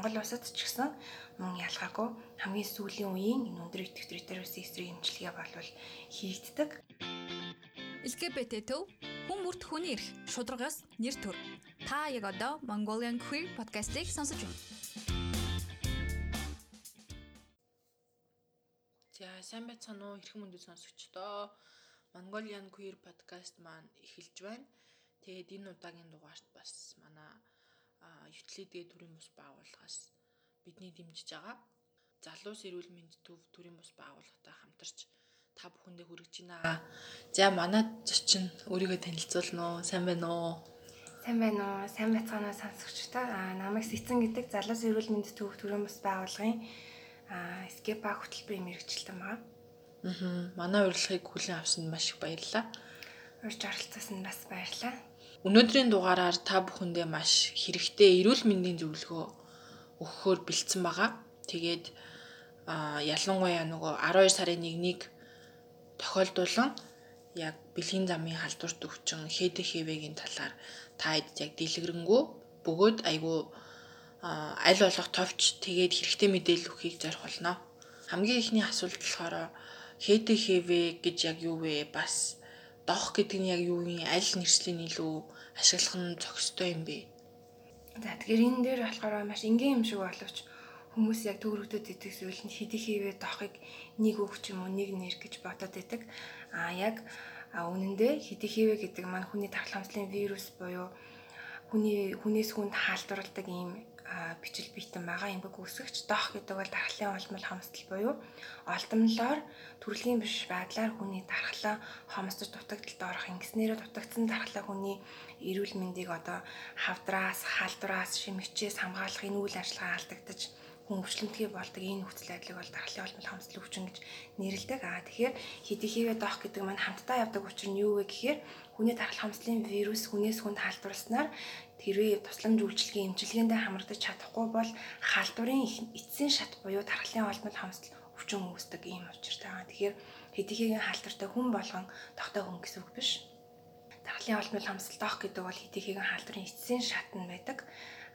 Монгол улсад ч гэсэн мөн ялгаагүй хамгийн сүүлийн үеийн энэ өндөр идэвхтэй эсрэг эмчилгээ болвол хийгддэг. LGBT төв хүн бүрт хүний эрх шударгаас нэр төр. Та яг одоо Mongolian Queer podcast-ийг сонсож байна. За сайн байцгаана уу эрхэм мөндөд сонсогчдоо. Mongolian Queer podcast маань эхэлж байна. Тэгээд энэ удаагийн дугаарт бас манай ертөлийдээ төрийн бус байгууллагаас бидний дэмжиж байгаа. Залуус эрүүл мэнд төв төрийн бус байгууллагатай хамтарч та бүхэндээ хүргэж байна. За манай зочин өөрийгөө танилцуулна уу? Сайн байна уу? Сайн байна уу? Сайн байцгаана уу сонсогчдоо. Аа намайг Сэцэн гэдэг залуус эрүүл мэнд төв төрийн бус байгууллагын аа Скепа хөтөлбөрийн мэрэгчлэн байгаа. Аа манай урилгыг хүлээн авсанд маш их баярлалаа. Урьж оролцсон бас баярлалаа. Өнөөдрийн дугаараар та бүхэндээ маш хэрэгтэй эрүүл мэндийн зөвлөгөө өгөхөөр бэлдсэн байгаа. Тэгээд ялангуяа нөгөө 12 сарын 1-нийг тохиолдуулан яг бэлгийн замын халдварт өвчин ХДХВ-гийн талаар та хэд яг дэлгэрэнгүй бөгөөд айгүй аль болох товч тэгээд хэрэгтэй мэдээлэл өгөхийг зорих болно. Хамгийн ихний асуулт болохоор ХДХВ гэж яг юу вэ? Бас доох гэдэг нь яг юу юм аль нэршлийн илүү ашиглах нь зохистой юм бэ? За тэгэхээр энэ дээр болохоор маш энгийн юм шиг боловч хүмүүс яг төгрөгдөд идэх зүйл нь хэдий хийвээ доохыг нэг үг ч юм уу нэг нэр гэж бодоод байдаг. А яг үнэндээ хэдий хийвээ гэдэг маань хүний тархламжлалын вирус буюу хүний хүнээс хүнд хаалдварладаг ийм бичил биетэн байгаа. Эмгэг үсгэгч доох гэдэг бол дархлын олмол хомсдол буюу олдомлоор төрөлхийн биш байдлаар хүний дархлаа хомсдож дутагдaltaд орох ингэснээр дутагдсан дархлаа хүний эрүүл мэндийг одоо хавдраас, халдвараас, шимэгчээс хамгаалах энэ үйл ажиллагаа алдагдаж хүн өвчлөнтгий болдог энэ нөхцөл байдлыг бол дархлын олмол хомсдол өвчин гэж нэрлэдэг. Аа тэгэхээр хэдий хийвэ доох гэдэг маань хамтдаа явдаг учир нь юу вэ гэхээр хүний дархлын хомсдлын вирус хүнээс хүнд халдварснаар тэрвээ тусламж үйлчилгээ эмчилгээндээ хамрагдаж чадахгүй бол халдварын эцсийн шат буюу тархлын олмол хомсдол өвчин үүсдэг ийм учиртай байгаа. Тэгэхээр хэдийхээгийн халдвартай хүн болгон тогтоо хүн гэсэн үг биш. Тархлын олмол хомсдол доох гэдэг бол хэдийхээгийн халдварын эцсийн шат нь байдаг.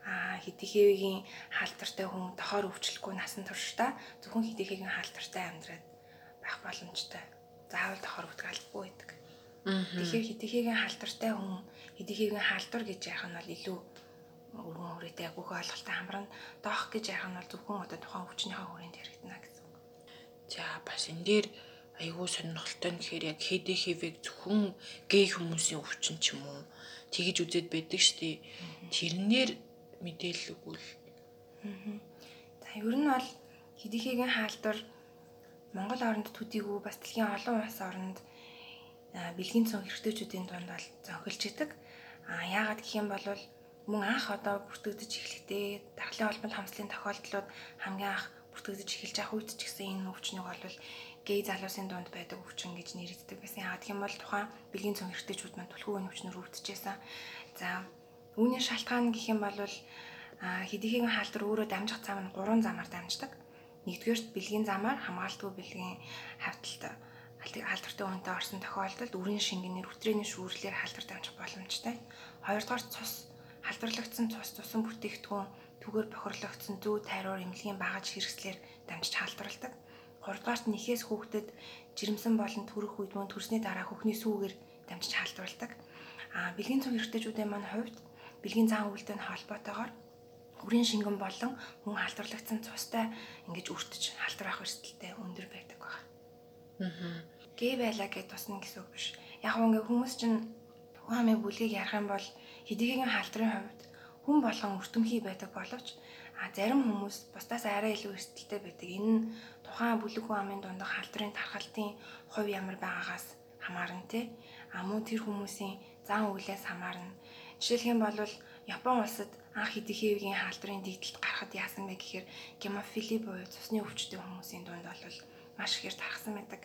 А хэдийхээгийн халдвартай хүн дохоор өвчлөхгүй насан туршдаа зөвхөн хэдийхээгийн халдвартай амьдраад байх боломжтой. Заавал дохоор өвдөх албагүй байдаг. Тэгэхээр хэдийхээгийн халдвартай хүн хэдийхээгийн халдвар гэж яах нь бол илүү өргөн хүрээтэй агуух ойлголттой хамрна. Доох гэж яах нь бол зөвхөн одоо тухайн хүчнийхээ хүрээнд яригдана гэсэн. За бас энэ дээр айгүй сонирхолтой нь гэхээр яг хэдийхээвэг зөвхөн гей хүмүүсийн өвчин ч юм уу тэгэж үзээд байдаг штеп. Тэрнэр мэдээлэл өгвөл. За ер нь бол хэдийхээгийн хаалдвар Монгол оронд төдийгүй бас дэлхийн олон улс оронд бэлгийн цон хэрэгтэйчүүдийн дунд бол зохилж идэг. А яагаад гэх юм бол мөн анх одоо бүртгэгдэж эхлэхдээ дархлын холбол хамслын тохиолдлууд хамгийн анх бүртгэгдэж эхэлж авах үед ч гэсэн энэ өвчнийг бол гей залуусын дунд байдаг өвчин гэж нэрэгддэг байсан. Яагаад гэх юм бол тухайн бэлгийн цон хэрэгтэйчүүд маань түлхүүгийн өвчнөр өвдөжсэн. За үүний шалтгаан гэх юм бол хэдийхээгийн хаалдар өөрөө дамжих зам нь гурван замаар дамждаг. Нэгдүгээрт бэлгийн замаар хамгаалтгүй бэлгийн хавталт халдвартай үнэтэй орсон тохиолдолд үрийн шингэнээр өтрээний шүүрлээр халдварт амжих боломжтой. Хоёрдугаар цус халдварлагдсан цус тусан бүтээгдэхүүн түгээр бохирлогдсон зүү тайруур эмнэлгийн багаж хэрэгслэр дамжиж халдварладаг. Гуравдугаарт нэхээс хүүхдэд жирэмсэн болон төрөх үед мөн төрсний дараа хөхний сүүгээр дамжиж халдварладаг. Аа бэлгийн цог эртэжүүдийн маань хувьд бэлгийн зан үйлдэл холбоотойгоор үрийн шингэн болон мөн халдварлагдсан цустай ингэж өртөж халдвар авах эрсдэлтэй өндөр байдаг байна. Аа гээ байлаа гэж тусна гэсэн үг биш. Яг ингээ хүмүүс чинь амийн бүлгийг ярих юм бол хэдийгээр халдрын хувьд хүн болгон өртөмхий байдаг боловч а зарим хүмүүс бусдаас арай илүү эрсдэлтэй байдаг. Энэ нь тухайн бүлэг хүн амын дундах халдрын тархалтын хувь ямар байгаагаас хамаарна те. А мөн тэр хүмүүсийн зан үйлээс хамаарна. Жишээлх юм бол Япон улсад анх хэдийхээгийн халдрын дийдэлд гарахад яасан бэ гэхээр гемофили буюу цусны өвчтөй хүмүүсийн дунд бол маш ихээр тархсан байдаг.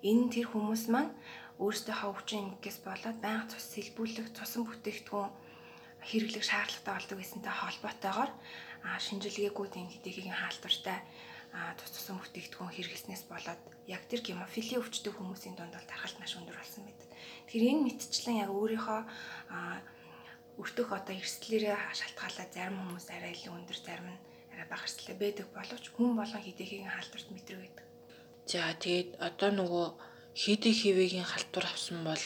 Энэ тэр хүмүүс маань өөрсдийнхөө өвчин эмгээс болоод байнга цус сэлбүүлэх, цусан бүтээгдэхүүн хэрэглэх шаардлагатай болдог гэсэнтэй холбоотойгоор шинжилгээгүй тийм хэдийгийн хаалтвартай тус тусан бүтээгдэхүүн хэрэглэснээс болоод яг тэр гемофили өвчтөй хүмүүсийн дунд бол тархалт маш өндөр болсон байдаг. Тэгэхээр энэ мэдчлэн яг өөрийнхөө өртөх одоо эрсдлээрээ шалтгаалаад зарим хүмүүс арай илүү өндөр зарим нь арай багарчлаа байдаг боловч хүн болгон хэдийхийг халдварт мэдрэг байдаг. За тэгээд одоо нөгөө хийдий хивэгийн халдвар авсан бол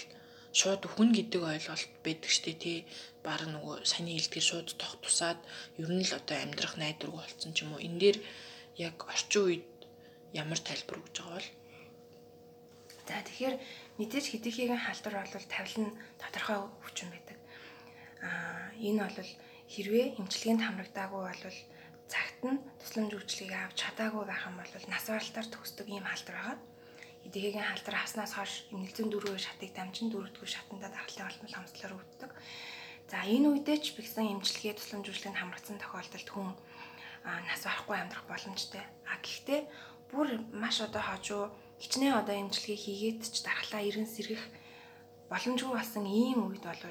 шууд өхөн гэдэг ойлголт байдаг штэ тий баг нөгөө саний хэлдгээр шууд тох тусаад ер нь л одоо амьдрах найдваргүй болсон ч юм уу энэ дээр яг орчин үед ямар тайлбар өгж байгаа бол За тэгэхээр мэдээж хэдийхийг халдвар бол тавилан тодорхой. Аа энэ бол хэрвээ эмчилгээнд хамрагдаагүй бол цагт нь тусламж үйлчлэгийг авч чадаагүй байх юм бол нас баралтаар төгсдөг ийм халдвар байгаа. Эдгэгийн халдвар авснаас хойш эмнэлзэн дөрвөө шатыг дамжин дөрөвдүгээр шатандаа дархлын олмол хамслаар үүддэг. За энэ үедээ ч бигсэн эмчилгээ тусламж үйлчлэгэнд хамрагдсан тохиолдолд хүн нас барахгүй амьдрах боломжтой. А гэхдээ бүр маш одоо хожуу хичнээн одоо эмчилгээ хийгээд ч дархлаа иргэн сэргэх боломжгүй болсон ийм үед бол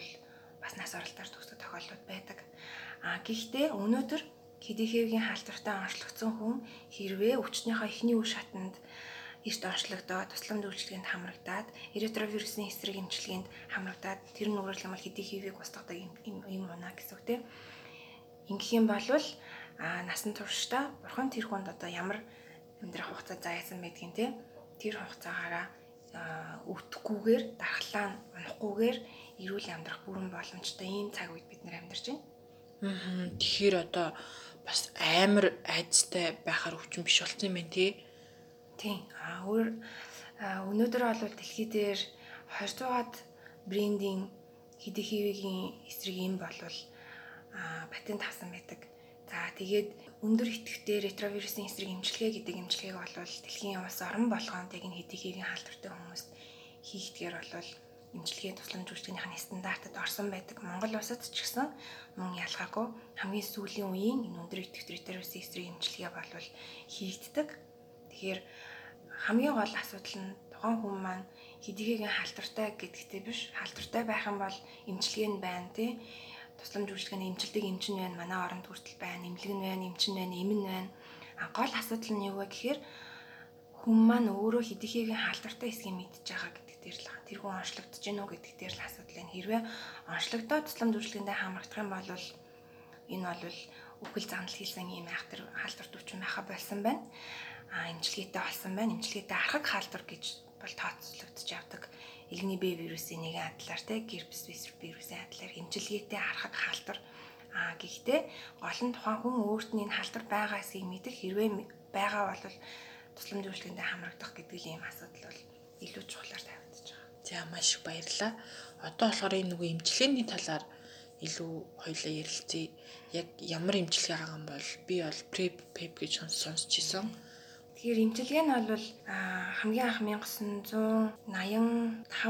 бас нас оролтоор төгсөх тохиолдол байдаг. А гэхдээ өнөөдөр хэдийхээгийн халдвартай онцлогдсон хүн хэрвээ өвчнөөхөө эхний үе шатанд эрт онцлогдоод тусламж үйлчлэгэнд хамрагдаад эритровирусын эсрэг эмчилгээнд хамрагдаад тэр нь үргэлжлэн бол хэдийхээвийг устгадаг юм юм унаа гэсэн үг тийм. Ингэх юм бол а насан туршдаа бурхан тэр хүнд одоо ямар амьдрах хугацаа заяасан байдгийг тийм. Тэр хугацаагаараа өвтөхгүйгээр дархлаа унахгүйгээр эрүүл амьдрах бүрэн боломжтой ийм цаг үед бид нэр амьдарч байна. Аа тэгэхээр одоо бас амар айцтай байхаар өвчин биш болсон юм байна тий. Тийм. А өөр өнөөдөр бол дэлхий дээр 200-аад брендинг хэдий хивэгийн эсрэг юм болвол патент авсан байдаг. За тэгээд өндөр идэвхтэй ретровирусын эсрэг эмчилгээ гэдэг эмчилгээг бол дэлхийн улс орон болгонд яг энэ хэдий хивэгийн халдвартай хүмүүст хийхдгээр бол эмчилгээ тусламж үйлчилгээнийхний стандартад орсон байдаг. Монгол улсад ч гэсэн мөн ялгаагүй хамгийн сүүлийн үеийн энэ өндөр идэвхтэй вирусын эсрэг эмчилгээ болвол хийгддэг. Тэгэхээр хамгийн гол асуудал нь тухайн хүн маань хэдийгээр халдвартай гэдэгтэй биш халдвартай байх юм бол эмчилгээ нь байна тий тусламж үйлчилгээний эмчилдэг эмчин байна манай оронд хүртэл байна эмнэлэг нь байна эмчин байна эмэн байна а гол асуудал нь юу вэ гэхээр хүн маань өөрөө хэдийгээр халдвартай эсгийг мэдж байгаа дээр л тэр хүн онцлогдож гэнэ үү гэдэг дээр л асуудал байна. Хэрвээ онцлогдоод тусламж үйлчлэгэндээ хамрагдах юм бол энэ бол үхэл занал хийсэн юм айхтар хаалдвар төвчөн байха болсон байна. А эмчилгээтэй болсон байна. Эмчилгээтэй архаг хаалдвар гэж бол тооцоологдож явдаг. Илгний Б вирусын нэгэн адлаар те герпес вирусын адлаар эмчилгээтэй архаг хаалдвар А гэхдээ гол нь тухайн хүн өөрт нь энэ халдвар байгаа эсгийг мэдэх хэрвээ байгаа бол тусламж үйлчлэгэндээ хамрагдах гэдэг ийм асуудал бол илүү чухлаар тавь. За маш их баярлалаа. Одоо болохоор энэ нөгөө имчилгээний талаар илүү хоёлаа ярилцъя. Яг ямар имчилгээ байгаа юм бол би бол PrEP PEP гэж сонсч ирсэн. Тэгэхээр имчилгээ нь бол хамгийн анх 1985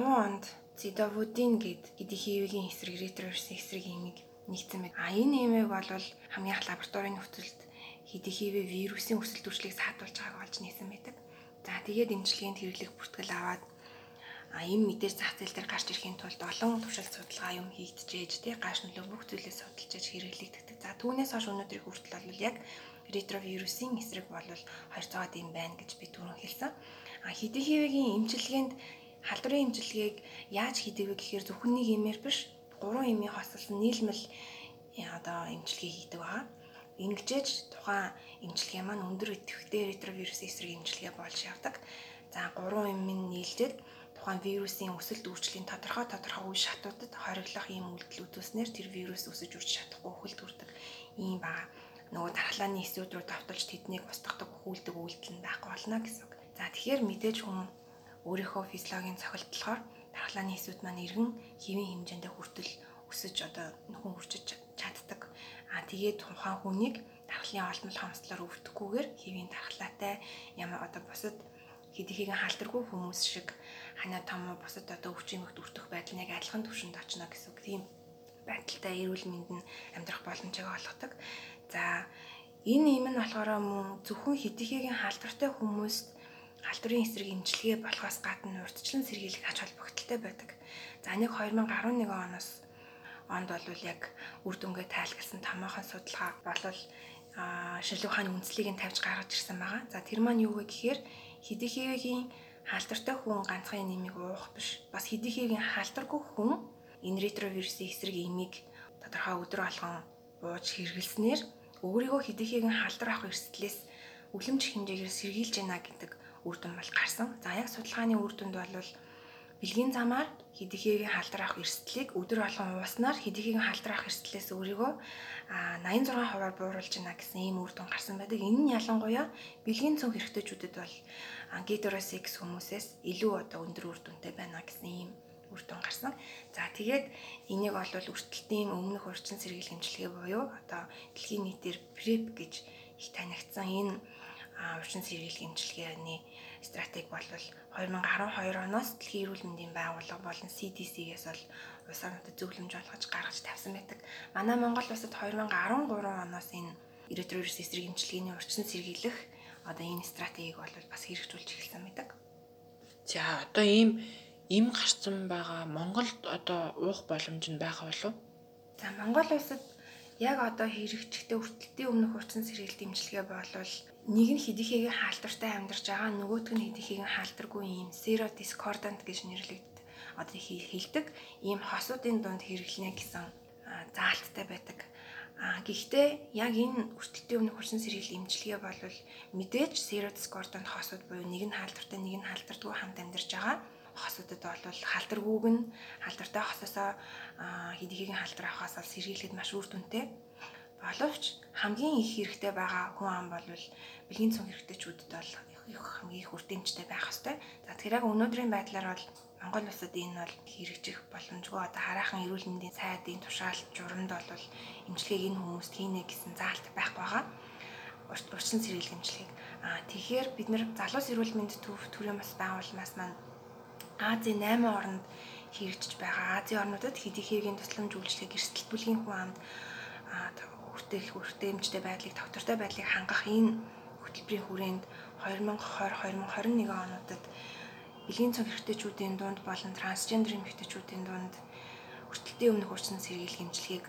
онд Зидовудин гэд эдийн хивэгийн эсрэг ретровирусийн эсрэг имийг нэгдсэн мэт. А энэ имийг бол хамгийн анх лабораторийн нөхцөлд эдийн хивэ вирусын өсөлт төршлийг саатуулж байгааг олж нээсэн байдаг. За тэгээд имчилгээнд хэрэглэх бүртгэл аваад а ийм мэдээж зах зээл дээр гарч ирэхийн тулд олон туршилт судалгаа юм хийгдчихэж тий гаш нөлөө бүх зүйлээ судалж хэрэглэгддэг. За түүнээс хойш өнөөдрийг хүртэл бол яг ретровирусын эсрэг бол 200-аад юм байна гэж би түрүүн хэлсэн. А хэдий хивэгийн эмчилгээнд халдварын эмчилгээг яаж хийдэг вэ гэхээр зөвхөн нэг имээр биш 3 имийн хослол нийлмэл одоо эмчилгээ хийдэг байгаа. Ингэжээж тухайн эмчилгээ маань өндөр идэвхтэй ретровирусын эсрэг эмчилгээ болж явдаг. За 3 имийн нийлжээд тухайн вирусын өсөлт өөрчлөлийн тодорхой тодорхой үе шатуудад хориглох ийм үйлдэл үзүүлснээр тэр вирус өсөж үрж чадахгүй хөлт хүрдэг ийм бага нөгөө дархлааны эсүүд рүү давталж тэднийг устгадаг хүүлдэг үйлдэл нь байхгүй болно гэсэн. За тэгэхээр мэдээж хүн өөрийнхөө физиологийн цохилтлохоор дархлааны эсүүд маань иргэн хэвийн хэмжээндээ хүртэл өсөж одоо хүн хүрчиж чаддаг. А тэгээд тухайн хүнийг дархлын олмол хомслоор өвдөхгүйгээр хэвийн дархлаатай ямар одоо бусад хэдийхийг халдваргүй хүмүүс шиг ханаа том бусад одоо өвчмөгт өртөх байдал нь яг адилхан төвшөнд очно гэсэн. Тийм байдалтай эрүүл мэнд нь амьдрах боломжийг олгодог. За энэ юм нь болохоор мөн зөвхөн хэдийхээгийн халдвартай хүмүүст халдварын эсрэг имчилгээ болохоос гадна урьдчилан сэргийлэх ач холбогдолтой байдаг. За нэг 2011 оноос онд бол яг үр дүнгээ тайлгалсан томоохон судалгаа болол шилүү хааны үндслийг нь тавьж гаргаж ирсэн байгаа. За тэр маань юу вэ гэхээр хэдийхээгийн хаалтартай хүн ганцхан нэмийг уух биш. Бас хэдийхээгийн хаалтаргүй хүн энэ ретровирусын эсрэг имийг тодорхой өдөр болгон ууж хэрэглэснээр өөрийгөө хэдийхийг нь халдар авах эрсдлээс үлэмж хэмжээгээр сэргийлж байна гэдэг үр дүн бол гарсан. За яг судалгааны үр дүнд бол бэлгийн замаар хэдийхийг халдар авах эрсдлийг өдөр болгон ууснаар хэдийхийг халдар авах эрсдлээс өөрийгөө 86%-аар бууруулж байна гэсэн ийм үр дүн гарсан байдаг. Энэ нь ялангуяа бэлгийн цонх эрэгтэйчүүдэд бол гетеросекс хүмүүсээс илүү одоо өндөр үр дүнтэй байна гэсэн ийм үр дүн гарсан. За тэгээд энийг бол өртөлтийн өмнөх урчин сэргийл хэмжлэгээ буюу одоо дэлхийн нийтээр PrEP гэж их танигдсан энэ урчин сэргийл хэмжлэгээний стратеги бол 2012 оноос дэлхийн эрүүл мэндийн байгууллага болон CDC-гээс бол улс орнуудад зөвлөмж олгож гаргаж тавьсан байдаг. Манай Монгол улсад 2013 оноос энэ эритроирус эсрэг эмчилгээний урьдчилан сэргийлэх одоо энэ стратегийг бол бас хэрэгжүүлж эхэлсэн байдаг. За одоо ийм им гарцсан байгаа Монголд одоо уух боломж нь байгаа болов? За Монгол улсад яг одоо хэрэгжихтэй хүртэлтийн өмнөх урьдчилан сэргийлт эмчилгээ болвол нэг нь хэдийхээ хаалтартай амьдарч байгаа нөгөөх нь хэдийхээ хаалтаргүй юм zero discordant гэж нэрлэгддэг одоо хэлдэг ийм хосуудын дунд хэрэглэнэ гэсэн заалттай байдаг. А гэхдээ яг энэ өртөлтийн өмнөх хурцын сэргийл эмчилгээ бол мэдээж zero discordant хосууд буюу нэг нь хаалтартай нэг нь хаалтардгүй хамт амьдарч байгаа хосуудад бол халдаргүйг нь халдартай хосоосоо хэдийхийг халдар авахаас бол сэргийлэхэд маш үр дүнтэй. Боловч хамгийн их хэрэгтэй байгаа хүн ам бол бэлгийн цон хэрэгтэйчүүдэд бол хамгийн их үрдэмжтэй байх хэвээр. За тэгэхээр яг өнөөдрийн байдлаар бол Монгол улсад энэ бол хэрэгжих боломжгүй одоо хараахан эрүүл мэндийн сайдын тушаал журамд бол эмчилгээг энэ хүмүүст хийнэ гэсэн заалт байхгүй байгаа. Урчин сэргийлэх эмчилгээг. Аа тэгэхээр бид нар залуус эрүүл мэнд төв төрийн бас байгуулмаас маань Азийн 8 орнд хэрэгжиж байгаа. Азийн орнуудад хэдийхээгийн тусламж үйлчлэг эрсдэл бүлгийн хүн амд хүртээх хүртээмжтэй байдлыг тогтвортой байдлыг хангах энэ хөтөлбөрийн хүрээнд 2020-2021 онуудад бэлгийн цог эрхтэйчүүдийн дунд болон трансгендер эмэгтэйчүүдийн дунд хүртэлтийн өмнөх урьдчилан сэргийлэх эмчилгээг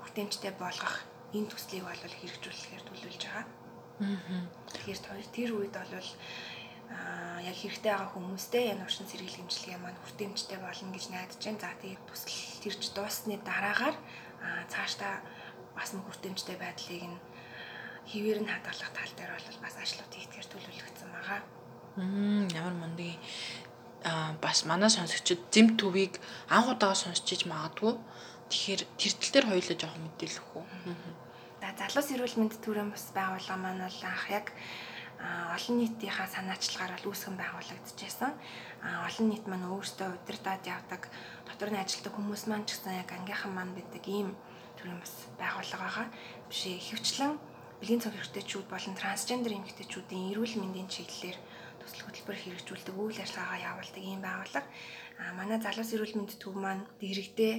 хүртээмжтэй болгох энэ төслийг бол хэрэгжүүлэхээр төлөвлөж байгаа. Тэгэхээр тэр үед бол яг хэрэгтэй байгаа хүмүүстэй энэ уршин сэргийлэх эмчилгээ маань хүртээмжтэй болно гэж найдаж байна. За тэгээд төсөл тэрж дуусны дараагаар цаашдаа бас нэг хүртээмжтэй байдлыг нь хിവэр нь хадгалах тал дээр бол бас ажлууд хийхээр төлөвлөгдсөн байгаа. Мм ямар мундаг а бас манай сонсогчид зэм төвийг анх удаа сонсч иж магадгүй. Тэгэхээр тэр тал дээр хоёулаа жоохон мэдээлэх үү. За залуус эрүүл мэнд төрийн бас байгууллага маань бол анх яг олон нийтийнхаа санаачлагаар бол үүсгэн байгуулагдчихсан. А олон нийт маань өөрсдөө удирдаад явдаг дотор нь ажилладаг хүмүүс маань ч гэсэн яг ангийнхан маань байдаг ийм төрлийн бас байгууллага байгаа. Биш ихэвчлэн бэлгийн цог эрхтэйчүүд болон трансгендер эмэгтэйчүүдийн эрүүл мэндийн чиглэлээр төсөл хөтөлбөр хэрэгжүүлдэг үйл ажиллагаагаа явуулдаг ийм байгууллага. А манай залуус эрүүл мэнд төв маань дэрэгдээ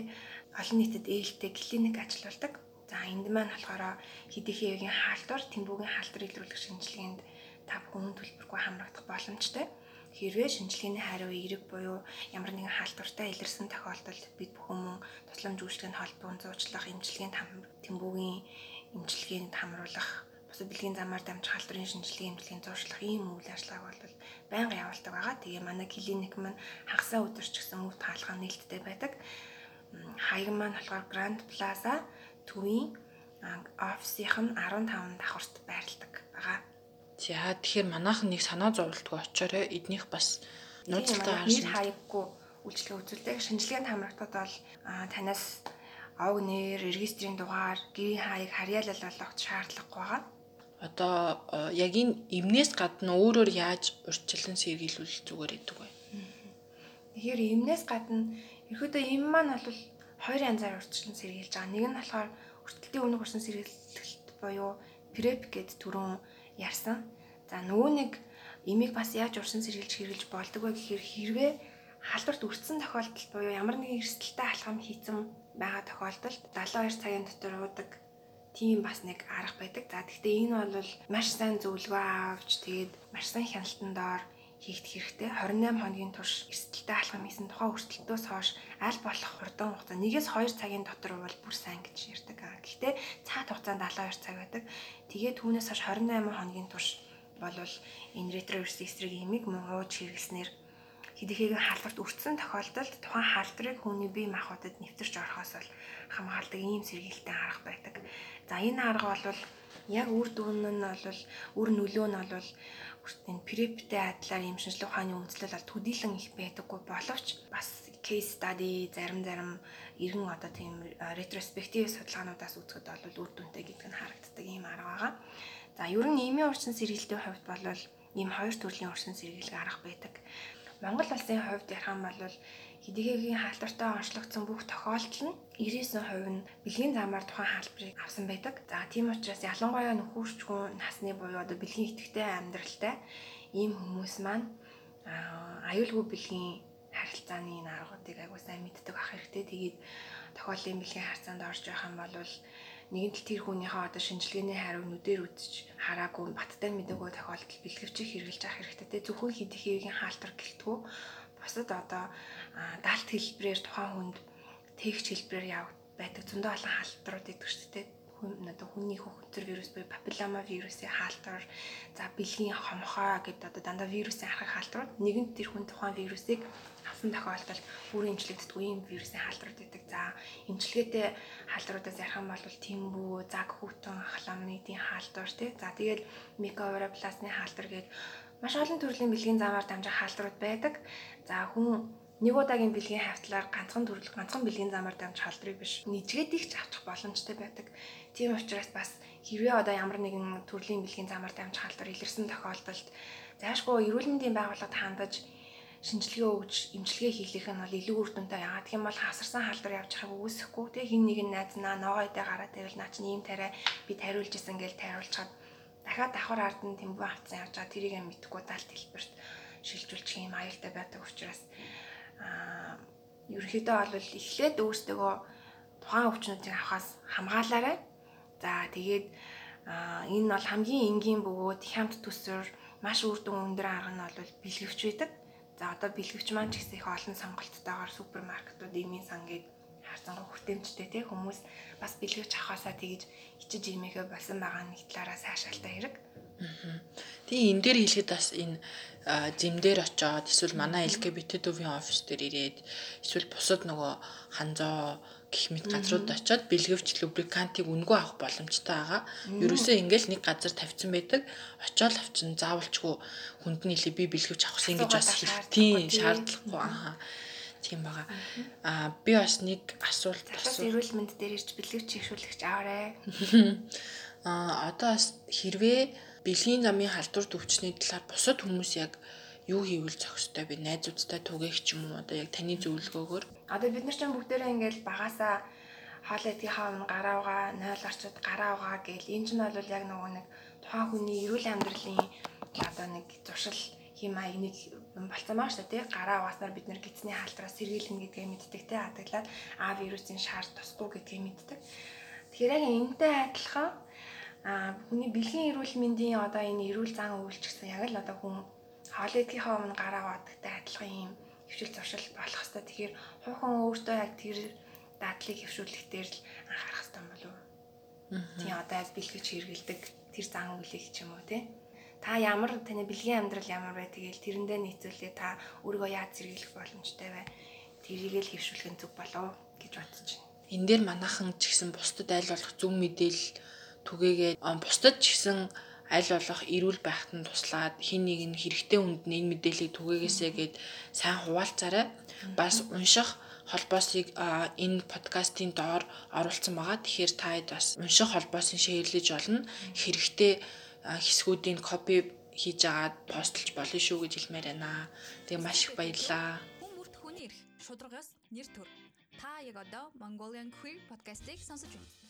олон нийтэд ээлтэй клиник ажиллаулдаг. За энд маань болохоор хэдийхээ үеийн хаалтвар, тэмбүүгийн хаалтвар илрүүлэх шинжилгээнд та бүхэн төлбөргүй хамрагдах боломжтой. Хэрвээ шинжилгээний хариу эерэг буюу ямар нэгэн хаалтвартай илэрсэн тохиолдолд бид бүхэн мөн тусламж үйлчлэгийн холбоон зуучлах, эмчилгээнд тэмбүүгийн эмчилгээнд хамруулах, бусад бэлгийн замаар дамжих халдварын шинжилгээ эмчилгээнд зуршлах ийм үйл ажиллагааг бол байнга явуулдаг байгаа. Тэгээ манай клиник маань хагасаа өдөрч гэсэн үт хаалгаа нээлттэй байдаг. Хаяг маань болохоор Grand Plaza төвийн офисийнх нь 15 давхарт байрладаг байгаа. За тэгэхээр манайхан нэг санаа зовлтгүй очоорой эднийх бас нууцтай харсан. Хаяггүй үйлчлэг үзүүлдэг. Шинжилгээнд хамрагдаад бол танаас овг нэр, регистрийн дугаар, гэрийн хаяг харьяалал болгох шаардлагагүй байгаа. Одоо яг энэ эмнээс гадна өөрөөр яаж урьдчилан сэргийлүүл зүгээр гэдэг вэ? Тэгэхээр эмнээс гадна ерөөдөө эм маань бол хоёр янзаар урьдчилан сэргийлж байгаа. Нэг нь болохоор өртөлтийн өмнөх урьдчилан сэргийлэлт буюу PrEP гэд түрүүн ярьсан. За нөгөө нэг эмийг бас яаж урсан сэргийлж хэрэглэж болдог вэ гэхээр хэрвээ халдварт өртсөн тохиолдолд буюу ямар нэгэн эрсдэлтэй алхам хийцэн байгаа тохиолдолд 72 цагийн дотор уудаг тийм бас нэг арга байдаг. За гэхдээ энэ бол маш сайн зөвлөгөө авч тэгээд маш сайн хяналтан доор хийгдэх хэрэгтэй. 28 хоногийн турш эрсдэлтэй алхам хийсэн тухайн өрсөлдөөс хойш аль болох хурдан хугацаа 1-2 цагийн дотор бол бүр сайн гэж ярьдаг. Гэхдээ цаад хугацаанд 72 цаг байдаг. Тэгээд түүнээс хойш 28 хоногийн турш болвол энэ ретровирустрийг эмийг мөн ууж хэрэглэснээр хэдийгээр халдварт өртсөн тохиолдолд тухайн халдварыг хүний бие махбодод нэвтэрч орохоос бол хамгаалдаг ийм сэргийлтэй арга байдаг. За энэ арга бол яг үр дүн нь бол үр нөлөө нь бол энэ прептэй адилаар юм шинжилгээ ухааны үндэслэл бол төдийлөн их байдаггүй боловч бас case study зарим зарим иргэн одоо тийм ретроспектив судалгаануудаас үзэхэд бол үр дүнтэй гэдэг нь харагддаг юм арга байгаа. За ер нь нийгмийн орчин сэргийлтийн хувьд бол ийм хоёр төрлийн орчин сэргийлэх арга байдаг. Монгол улсын хувьд ярих юм бол хэдийгээр хаалтартай онцлогдсон бүх тохиолдол нь 99% нь бэлгийн замаар тухайн хаалбарыг авсан байдаг. За тийм учраас ялангуяа нөхөрчгөн насны буюу одоо бэлгийн идэвхтэй амьдралтай ийм хүмүүс маань аюулгүй бэлгийн харилцааны аргуудыг аягүй сайн мэддэг ах хэрэгтэй. Тэгээд тохиолын бэлгийн харьцаанд орж байх юм бол нэгэн тал тэр хүнийхээ одоо шинжилгээний хариу нүдээр үзэж хараагүй баттай мэдээгүй тохиолдол бэлгэвчийг хэрэгжилж авах хэрэгтэй. Зөвхөн хэдийхээгийн хаалтар гэлтгүү бусад одоо даалт хэлбэрээр тухайн хүнд тэгч хэлбэрээр яваг байдаг зөндөө олон хаалтрууд идэх шүү дээ хүн одоо хүний хөхтөр вирус буюу папиллома вирусын хаалтар за бэлгийн хомхоо гэдэг одоо дандаа вирусын харах хаалтрууд нэгэнт тэр хүн тухайн вирусыг авсан тохиолдолд бүрийн имчилэгддэг ийм вирусын хаалтрууд байдаг. За имчилгээтэй хаалтруудаас ярих юм бол тэмбүү, заг хүүтэн ахламнитын хаалтар тий. За тэгээд микропластны хаалтар гэдэг маш олон төрлийн бэлгийн замаар дамжих хаалтрууд байдаг. За хүн нэг удаагийн бэлгийн хавтлаар ганцхан төрөл ганцхан бэлгийн замаар дамжих халдрыг биш нийцгээд их авчих боломжтой байдаг. Тийм учраас бас хэрвээ одоо ямар нэгэн төрлийн бэлгийн замаар дамжих халдвар илэрсэн тохиолдолд заашгүй эрүүл мэндийн байгууллагад хандаж шинжилгээ өгж эмчилгээ хийх нь бол илүү үр дүнтэй. Яагаад юм бол хасарсан халдвар байгааг үүсэхгүй тэг хин нэг нь найзнаа ногоо идэ гараа тавил наа чинь ийм тариа би тариулж исэн гэж тариулчаад дахиад давхар ард нь тэмбүү автсан явж байгаа тэрийг мэдхгүй далд хэлбэрт шилжүүлчих юм аюултай байдаг учраас аа ерөнхийдөө бол эхлээд өөрсдөө тухайн өвчнүүдийг авахаас хамгаалаарай. За тэгээд энэ бол хамгийн энгийн бөгөөд хямд төсвөр маш үр дүн өндөр арга нь бол бэлгэвч байдаг. За одоо бэлгэвч маань ч гэсэн их олон сонголттойгоор супермаркетууд имийн сан гээд харцангуй хүртээмжтэй тий хүмүүс бас бэлгэвч авахаасаа тэгж ичиж имэхэ болсон байгаа нэг талаараа сайшаалтай хэрэг. Тэгээ энэ дээр хэлэхэд бас энэ зэмдэр очоод эсвэл манай LGBT-ийн офис дээр ирээд эсвэл бусад нөгөө ханзоо гэх мэт газрууд очоод бэлгэвч лубрикантыг үнгүй авах боломжтой байгаа. Ерөөсөө ингээл нэг газар тавьсан байдаг. Очоод авчин заавалчгүй хүнд нь хэлээ би бэлгэвч авахсан гэж бас тийм шаардлагагүй аа. Тийм байгаа. Аа би бас нэг асуулт асуу. Эрүүл мэнд дээр ирж бэлгэвч ихшүүлэгч аваарэ. Аа одоо бас хэрвээ бэлгийн замын халдвар төвчний талаар бусад хүмүүс яг юу хийвэл зохистой би найзуудтай түгээх ч юм уу одоо яг таны зөвлөгөөгөөр одоо бид нар ч бүгдээрээ ингээл багасаа хоол идэх хаан гараа угаа 0 орчод гараа угаа гэл энэ ч нь бол яг нөгөө нэг тухайн хүний эрүүл амьдралын одоо нэг зуршил хим маяг нэг болцсон маа шүү дээ гараа угааснаар бид нар гидсний хаалтраас сэргийлнэ гэдгээ мэддэг те хатаглаад а вирусын шаар тусгүй гэдгээ мэддэг. Тэгэхээр яг энэтэй адилхан а хүний бэлгийн эрүүл мэндийн одоо энэ эрүүл зан үйлчлэгсэн яг л одоо хүн хоол идэхийнхээ өмнө гараа вадагтай адилхан юм хөвшил зуршил болох хэвээр. Тэгэхээр хуучин өөртөө яг тэр дадлыг хөвшүүлэх дээр л анхаарах хэрэгтэй болов уу. Тийм одоо бэлгэж хэрэгэлдэг тэр зан үйлийг ч юм уу те. Та ямар таны бэлгийн амьдрал ямар бай тэгэл тэрэндээ нийцүүлээ та өөрийгөө яаж зэрэглэх боломжтой бай. Тэрийг л хөвшүүлэх нь зүг болов гэж бодож байна. Энэ дээр манайхан ч гэсэн бусдад айл болох зөв мэдээлэл түгээгээд бусдад ч гэсэн аль болох эрүүл байхад нь туслаад хин нэг нь хэрэгтэй хүнд нь энэ мэдээллийг түгээгээсэй гэд сайн хуваалцаарай. Бас унших холбоосыг энэ подкастын доор оруулсан байгаа. Тэгэхээр та хэд бас унших холбоосын шеэрлэж олно. Хэрэгтэй хэсгүүдийн копи хийж агаад постлж болно шүү гэж хэлмээр байна. Тэгээ маш их баярлалаа. Хүмүүрт хүний эрх шударгаас нэр төр. Та яг одоо Mongolian Queer podcast-ийг сонсож байна.